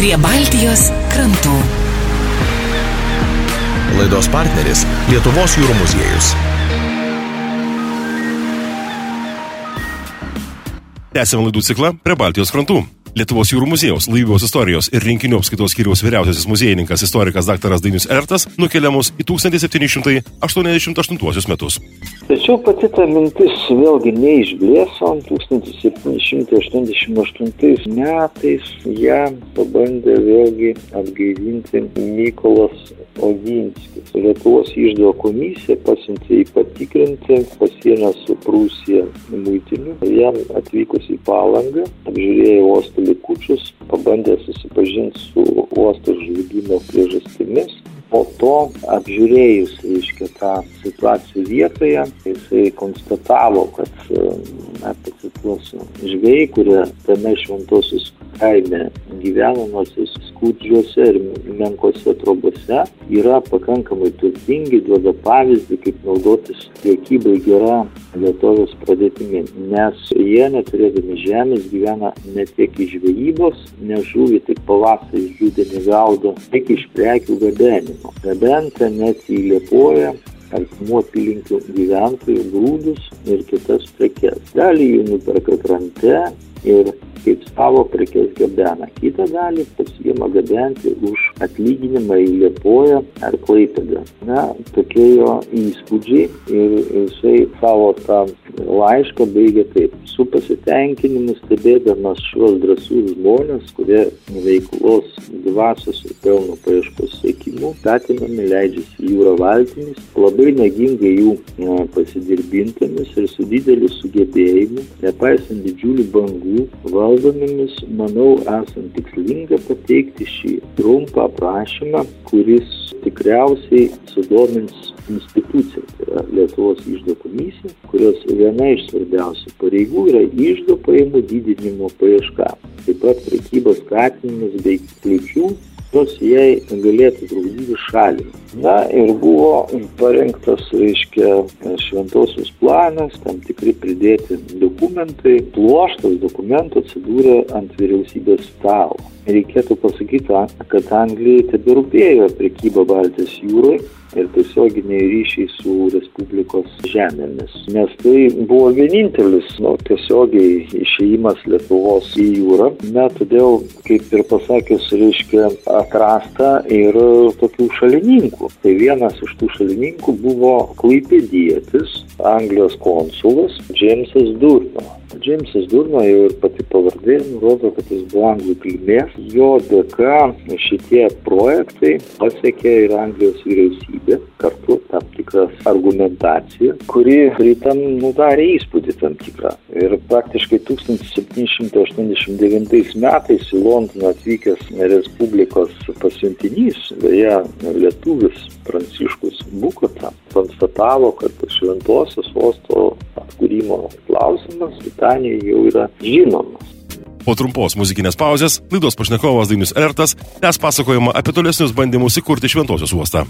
prie Baltijos krantų. Laidos partneris - Lietuvos jūrų muziejus. Tęsiame laidų ciklą prie Baltijos krantų. Lietuvos jūrų muziejaus laivybos istorijos ir rinkinių apskaitos skyriaus vyriausiasis muziejininkas istorikas dr. Dainius Ertas nukelia mus į 1788 metus. Tačiau pati ta mintis vėlgi neišblėso. 1788 metais ją pabandė vėlgi atgaivinti Mykolas Oginskis. Lietuvos išdo komisija pasiuntė į patikrinti pasienę su Prūsija muitiniu. Jam atvykus į palangą, apžiūrėjo uosto likučius, pabandė susipažinti su uosto žlugimo priežastimis. Po to apžiūrėjus, reiškia, tą situaciją vietoje, jisai konstatavo, kad, na, pacituosiu, žvėjai, kurie tame šventosius kaime gyvena, nors ir skurdžiuose ir menkose trobose, yra pakankamai turtingi, duoda pavyzdį, kaip naudotis priekybai gera vietovės pradėtimi, nes jie neturėdami žemės gyvena ne tiek iš žvejybos, nes žuvį tik pavasarį žudenį gaudo, tik iš prekių gabenimo. Gabenta net į Liepoją artimų apylinkių gyventojų grūdus ir kitas prekes. Dalį jų nuperka krante ir kaip savo prekes gabena. Kitą dalį pasiima gabenti už atlyginimą į Liepoją ar Klaipėdą. Na, tokie jo įspūdžiai ir jisai savo tą laišką baigia taip. Su pasitenkinimu stebėdamas šios drąsius žmonės, kurie veiklos dvasios ir pelno paieškos sėkimų, skatinami leidžiasi jūro valtimis, labai nagingai jų ne, pasidirbintomis ir su dideliu sugebėjimu, nepaisant didžiulių bangų, valdomomis, manau, esant tikslinga pateikti šį trumpą aprašymą, kuris tikriausiai sudomins instituciją, tai yra Lietuvos išdo komisija, kurios viena iš svarbiausių pareigų yra išdo pajamų didinimo paieška, taip pat prekybos skatinimas bei kliučių kurios jai galėtų trukdyti šalį. Na ir buvo parengtas, reiškia, šventosios planas, tam tikri pridėti dokumentai. Pluoštas dokumentų atsidūrė ant vyriausybės stalo. Reikėtų pasakyti, kad Anglijai tebirūpėjo prekyba Baltijos jūroje ir tiesioginiai ryšiai su Respublikos žemėmis. Nes tai buvo vienintelis nu, tiesiogiai išėjimas Lietuvos į jūrą. Na, todėl, kaip ir pasakius, reiškia atrasta ir tokių šalininkų. Tai vienas iš tų šalininkų buvo klaipėdietis, Anglijos konsulas Džeimsas Durno. Džeimsas Durno jau ir pati pavardė nurodo, kad jis buvo anglų kilmės. Jo dėka šitie projektai pasiekė ir Anglijos vyriausybė, kartu tam tikras argumentacija, kuri Britam nudarė įspūdį tam tikrą. Ir praktiškai 1789 metais į Londoną atvykęs Respublikos pasiuntinys, beje, lietuvis Pranciškus Bukota, konstatavo, kad šventosios uosto atkūrimo klausimas Britanijoje jau yra žinomas. Po trumpos muzikinės pauzės laidos pašnekovas Dainius Ertas tęs pasakojimą apie tolesnius bandymus įkurti Šventosios uostą.